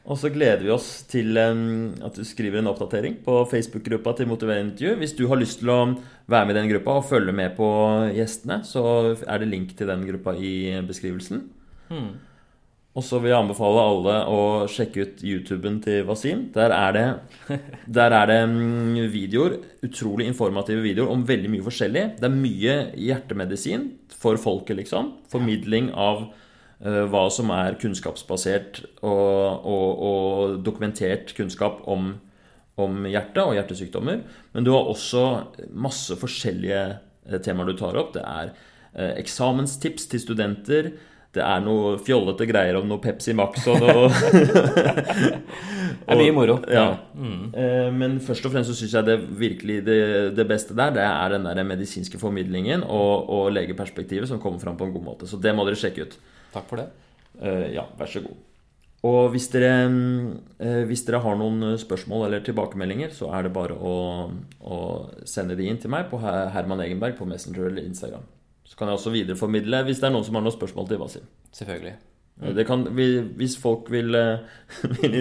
Og så gleder vi oss til um, at du skriver en oppdatering på Facebook-gruppa til Motiverende intervju. Hvis du har lyst til å være med i den gruppa og følge med på gjestene, så er det link til den gruppa i beskrivelsen. Og så vil jeg anbefale alle å sjekke ut YouTuben til Wasim. Der er det, der er det mm, videoer, utrolig informative videoer om veldig mye forskjellig. Det er mye hjertemedisin for folket, liksom. Formidling av uh, hva som er kunnskapsbasert og, og, og dokumentert kunnskap om, om hjertet og hjertesykdommer. Men du har også masse forskjellige eh, temaer du tar opp. Det er uh, eksamenstips til studenter. Det er noe fjollete greier om noe Pepsi Max og noe Det er mye moro. Ja. Mm. Men først og fremst så syns jeg det virkelig det, det beste der, det er den der medisinske formidlingen og, og legeperspektivet som kommer fram på en god måte. Så det må dere sjekke ut. Takk for det. Eh, Ja, vær så god. Og hvis dere, eh, hvis dere har noen spørsmål eller tilbakemeldinger, så er det bare å, å sende de inn til meg på Herman Egenberg på Messenger eller Instagram. Så kan jeg også videreformidle hvis det er noen som har noen spørsmål til Wasim. Selvfølgelig. Det kan, vi- hvis folk vil, eh, vil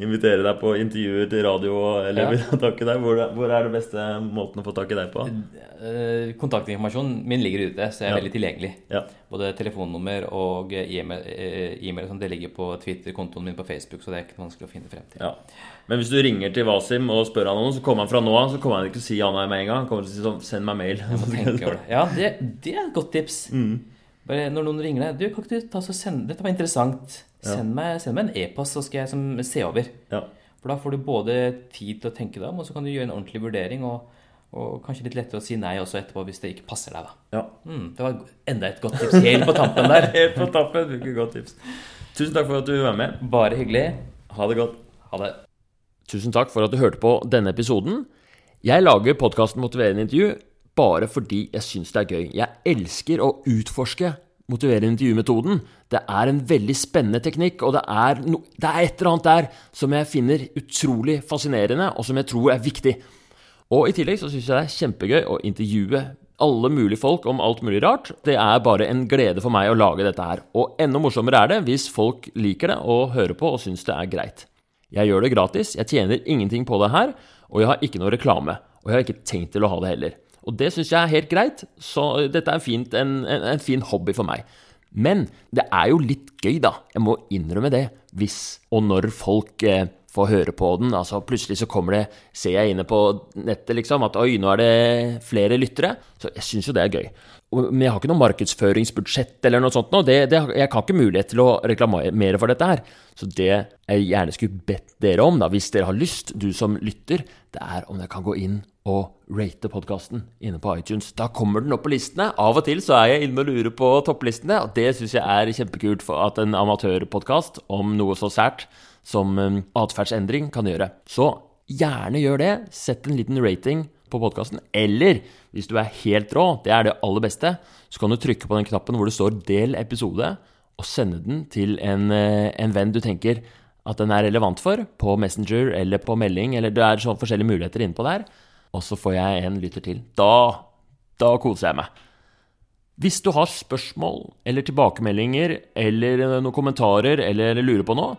invitere deg på intervjuer til radio eller vil ha tak i deg, hvor, hvor er det beste måten å få tak i deg på? Eh, Kontaktinformasjonen min ligger ute, så jeg er Ja. veldig tilgjengelig. Ja. Både telefonnummer og eh, e-mail, sånn, det ligger på Twitter-kontoen min på Facebook, så det er ikke vanskelig å finne frem til. Ja. Men hvis du ringer til Wasim og spør han noe, så kommer han fra nå av Så kommer han ikke til å si ja nei med en gang. Han kommer til å si sånn Send meg mail. Det. Ja, det, det er et godt tips. Mm. Bare når noen ringer deg Du, kan ikke du ta så send, Dette var interessant. Send, meg, send meg en e-post, så skal jeg som, se over. Ja. For da får du både tid til å tenke deg om, og så kan du gjøre en ordentlig vurdering. Og, og kanskje litt lettere å si nei også etterpå hvis det ikke passer deg. da. ja. Mm, det var enda et godt tips helt på tampen der. Helt på tappen. Bruker godt tips. Tusen takk for at du var med. Bare hyggelig. Ha det godt. Ha det. Tusen takk for at du hørte på denne episoden. Jeg lager podkasten Motiverende intervju bare fordi jeg syns det er gøy. Jeg elsker å utforske motiverende intervjumetoden. Det er en veldig spennende teknikk, og det er, no, det er et eller annet der som jeg finner utrolig fascinerende, og som jeg tror er viktig. Og i tillegg så syns jeg det er kjempegøy å intervjue alle mulige folk om alt mulig rart. Det er bare en glede for meg å lage dette her. Og enda morsommere er det hvis folk liker det og hører på og syns det er greit. Jeg gjør det gratis, jeg tjener ingenting på det her, og jeg har ikke noe reklame. Og jeg har ikke tenkt til å ha det heller. Og det syns jeg er helt greit, så dette er fint, en, en, en fin hobby for meg. Men det er jo litt gøy, da. Jeg må innrømme det. Hvis og når folk eh, får høre på den. Altså Plutselig så kommer det, ser jeg inne på nettet liksom, at oi, nå er det flere lyttere. Så jeg syns jo det er gøy. Men jeg har ikke noe markedsføringsbudsjett eller noe sånt nå. Det, det, jeg har ikke mulighet til å reklamere for dette her. Så det jeg gjerne skulle bedt dere om, da, hvis dere har lyst, du som lytter, det er om dere kan gå inn og rate podkasten inne på iTunes. Da kommer den opp på listene. Av og til så er jeg inne og lurer på topplistene, og det syns jeg er kjempekult for at en amatørpodkast om noe så sært som um, atferdsendring kan gjøre. Så gjerne gjør det. Sett en liten rating på podkasten. Eller hvis du er helt rå, det er det aller beste, så kan du trykke på den knappen hvor det står 'del episode', og sende den til en, eh, en venn du tenker at den er relevant for, på Messenger eller på melding, eller det er sånn forskjellige muligheter innpå der. Og så får jeg en lytter til. Da, da koser jeg meg. Hvis du har spørsmål eller tilbakemeldinger eller noen kommentarer eller lurer på noe,